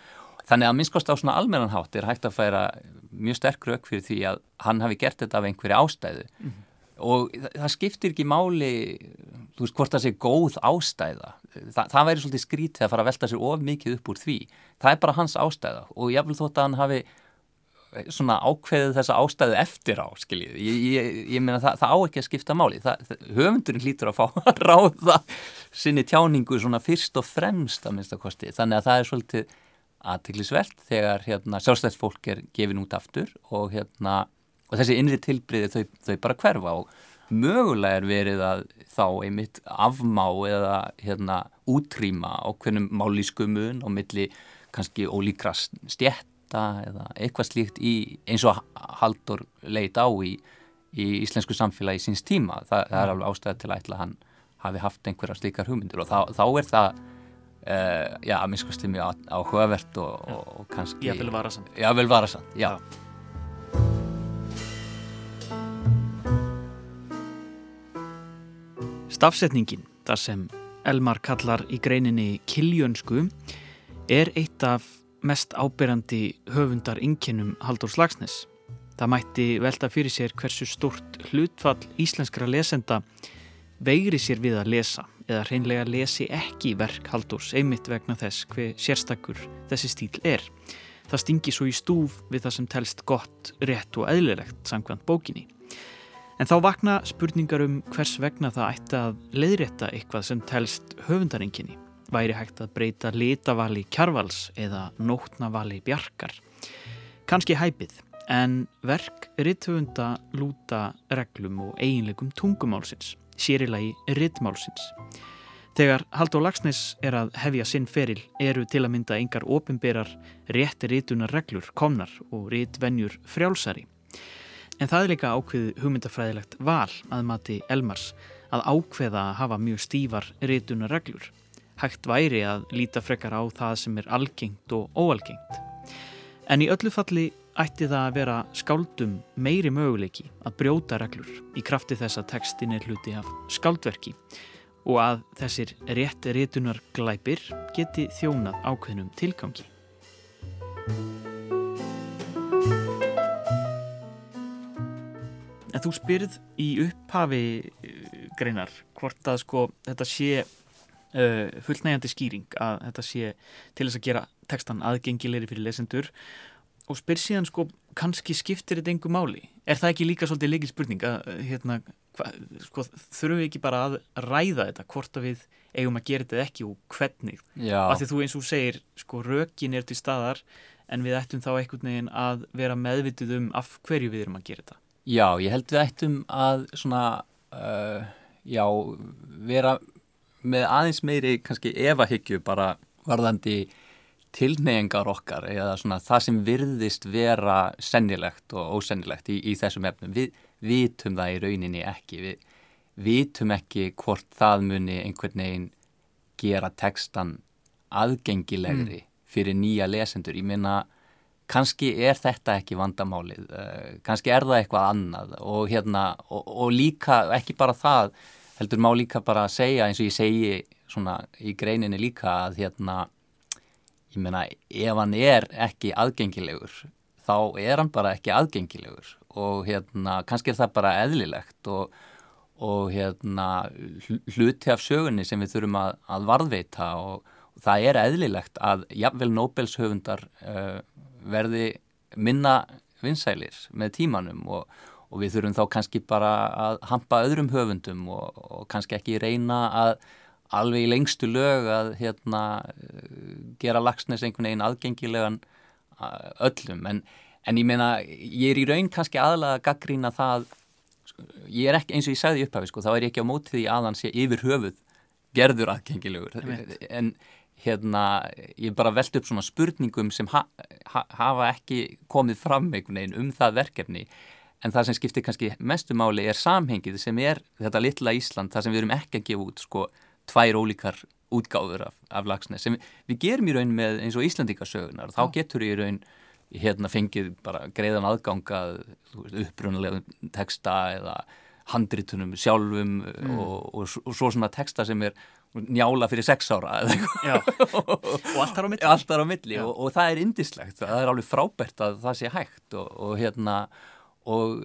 þannig að minnskost á svona almennanhátt er hægt að færa mjög sterk rauk fyrir því að hann hafi gert þetta af einhverju ástæðu. Mm -hmm og það skiptir ekki máli þú veist hvort það sé góð ástæða. Þa, það væri svolítið skrítið að fara að velta sér of mikið upp úr því. Það er bara hans ástæða og ég vil þótt að hann hafi svona ákveðið þessa ástæðu eftir á skiljið, ég, ég, ég meina það, það á ekki að skipta máli, það, höfundurinn hlýtur að fá að ráða sinni tjáningu svona fyrst og fremst að minnst að kosti, þannig að það er svolítið aðtiklisvert þegar hérna, sjálfstæðsfólk er gefin út aftur og hérna og þessi innri tilbriði þau, þau bara hverfa. Og mögulega er verið að þá einmitt afmá eða hérna útrýma ákveðnum málískumun og milli kannski ólíkra stjætta eða eitthvað slíkt í, eins og Haldur leit á í, í íslensku samfélagi síns tíma. Þa, það er alveg ástæði til að ætla að hann hafi haft einhverja slíkar hugmyndir og þá, þá er það uh, já, að minnskosti mjög áhugavert og, og, og kannski Ég vil vara samt Já, vel varasamt, já. Stafsetningin, þar sem Elmar kallar í greininni kiljönsku, er eitt af mest ábyrjandi höfundar innkennum Haldur Slagsnes. Það mætti velta fyrir sér hversu stort hlutfall íslenskra lesenda veigri sér við að lesa eða hreinlega lesi ekki verk Haldurs einmitt vegna þess hver sérstakur þessi stíl er. Það stingi svo í stúf við það sem telst gott, rétt og eðlilegt samkvæmt bókinni. En þá vakna spurningar um hvers vegna það ætti að leiðrétta eitthvað sem telst höfundaringinni. Væri hægt að breyta litavali kjarvals eða nótnavali bjarkar. Kanski hæpið, en verk rithöfunda lúta reglum og eiginlegum tungumálsins, sérilagi rittmálsins. Þegar Haldur Lagsnes er að hefja sinn feril eru til að mynda engar ofinberar rétti ritunar reglur komnar og ritvenjur frjálsari. En það er líka ákveðu hugmyndafræðilegt val að mati Elmars að ákveða að hafa mjög stífar ritunar reglur. Hægt væri að líta frekar á það sem er algengt og óalgengt. En í öllu falli ætti það að vera skáldum meiri möguleiki að brjóta reglur í krafti þess að textin er hluti af skáldverki og að þessir rétt ritunar glæpir geti þjónað ákveðnum tilgangi. En þú spyrð í upphafi uh, greinar hvort að sko þetta sé uh, fullnægjandi skýring að þetta sé til þess að gera textan aðgengilegri fyrir lesendur og spyr síðan sko kannski skiptir þetta engu máli. Er það ekki líka svolítið leikil spurning að hérna, hva, sko, þurfum við ekki bara að ræða þetta hvort að við eigum að gera þetta ekki og hvernig? Já. Af því þú eins og segir sko rökin er til staðar en við ættum þá einhvern veginn að vera meðvitið um af hverju við erum að gera þetta. Já, ég held við ættum að svona, uh, já, vera með aðeins meiri kannski evahyggju bara varðandi tilneyingar okkar eða svona það sem virðist vera sennilegt og ósennilegt í, í þessum efnum. Við vitum það í rauninni ekki. Við vitum ekki hvort það muni einhvern veginn gera textan aðgengilegri fyrir nýja lesendur. Ég minna kannski er þetta ekki vandamálið, uh, kannski er það eitthvað annað og, hérna, og, og líka ekki bara það, heldur má líka bara að segja eins og ég segi svona í greininni líka að hérna, ég meina ef hann er ekki aðgengilegur þá er hann bara ekki aðgengilegur. Og hérna kannski er það bara eðlilegt og, og hérna hluti af sögunni sem við þurfum að, að varðveita og, og það er eðlilegt að jafnvel Nobels höfundar uh, verði minna vinsælir með tímanum og, og við þurfum þá kannski bara að hampa öðrum höfundum og, og kannski ekki reyna að alveg í lengstu lög að hérna, gera lagsnes einhvern veginn aðgengilegan öllum. En, en ég meina ég er í raun kannski aðalega að gaggrína það ég er ekki eins og ég sagði upphafi sko, þá er ég ekki á mótið því aðan sé yfir höfuð gerður aðgengilegur. En hérna, ég bara veld upp svona spurningum sem ha, ha, hafa ekki komið fram einhvern veginn um það verkefni en það sem skiptir kannski mestu máli er samhengið sem er þetta litla Ísland, það sem við erum ekki að gefa út sko tvær ólíkar útgáður af, af lagsnes sem við, gerum í raun með eins og Íslandíkasögunar þá getur í raun hérna fengið bara greiðan aðgangað upprunalega texta eða handritunum sjálfum mm. og, og, og svo svona texta sem er njála fyrir sex ára og allt þar á milli, allt þar á milli og, og það er indislegt, það er alveg frábært að það sé hægt og hérna og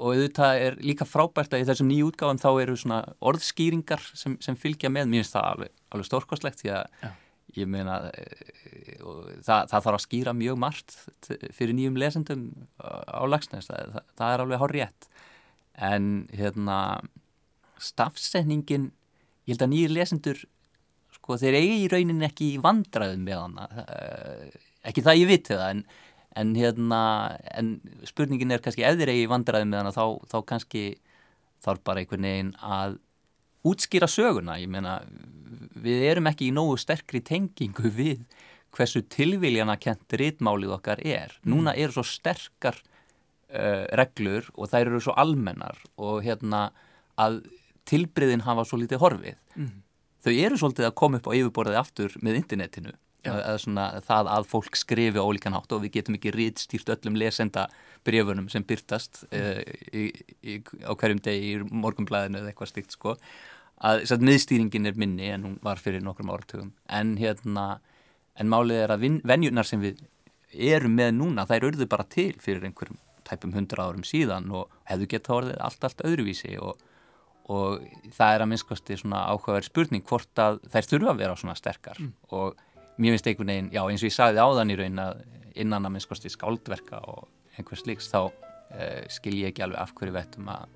og auðvitað er líka frábært að í þessum nýju útgáðum þá eru svona orðskýringar sem, sem fylgja með, mér finnst það alveg, alveg stórkostlegt því að Já. ég meina það, það þarf að skýra mjög margt fyrir nýjum lesendum á lagsnæst, það, það, það er alveg hár rétt. En hérna stafsendingin ég held að nýjir lesendur sko þeir eigi í raunin ekki vandraðum með hana. Ekki það ég viti það en en hérna, en spurningin er kannski ef þeir eigi vandræði með hana þá, þá kannski þarf bara einhvern veginn að útskýra söguna, ég meina við erum ekki í nógu sterkri tengingu við hversu tilviljana kent rítmálið okkar er. Núna eru svo sterkar uh, reglur og þær eru svo almennar og hérna að tilbriðin hafa svo lítið horfið. Mm. þau eru svolítið að koma upp á yfirborðið aftur með internetinu svona, það að fólk skrifi ólíkan hátt og við getum ekki rýtstýrt öllum lesenda brefunum sem byrtast uh, í, í, á hverjum degi í morgumblæðinu eða eitthvað stíkt sko. Að miðstýringin er minni en hún var fyrir nokkrum áratugum. En hérna en málið er að venjunar sem við erum með núna þær urðu bara til fyrir einhverjum tæpum hundra árum síðan og hefðu gett orðið allt, allt öðruvísi og, og það er að minnskosti svona áhugaverð spurning hvort að þær þurfa að vera svona sterkar mm. og mér finnst einhvern veginn, já eins og ég sagði áðan í raun að innan að minnskosti skáldverka og einhvers líks þá uh, skil ég ekki alveg af hverju vettum að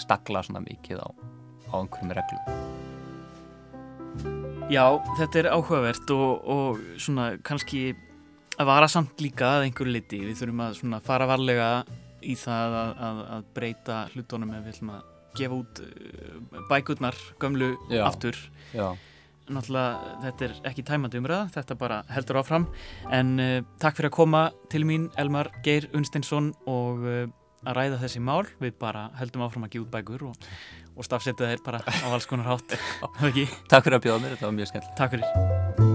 stakla svona mikið á, á einhverjum reglum. Já, þetta er áhugavert og, og svona kannski að vara samt líka að einhverju liti. Við þurfum að fara varlega í það að, að, að breyta hlutónum ef við ætlum að gefa út uh, bækurnar gömlu já, aftur. Já náttúrulega þetta er ekki tæmandi umræða, þetta bara heldur áfram. En uh, takk fyrir að koma til mín Elmar Geir Unsteinsson og uh, að ræða þessi mál. Við bara heldum áfram að gefa út bækur og, og stafsetja þeir bara á alls konar hátt. Takk fyrir að bjóða mér, þetta var mjög skemmt Takk fyrir.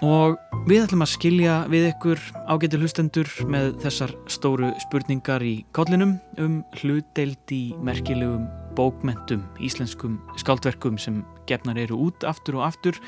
Og við ætlum að skilja við ykkur ágættu hlustendur með þessar stóru spurningar í kállinum um hlutdeild í merkilegum bókmentum, íslenskum skáldverkum sem gefnar eru út aftur og aftur,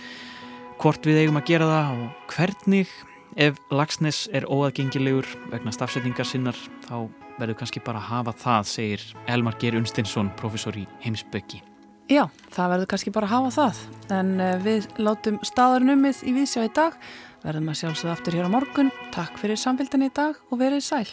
hvort við eigum að gera það og hvernig. Ef Lagsnes er óaðgengilegur vegna stafsetningar sinnar þá verður kannski bara að hafa það, segir Elmar Geir Unstinsson, professor í heimsbyggi. Já, það verður kannski bara að hafa það, en eh, við látum staðarnummið í vísjá í dag, verðum að sjálfsögða aftur hér á morgun. Takk fyrir samfélgdan í dag og verið sæl.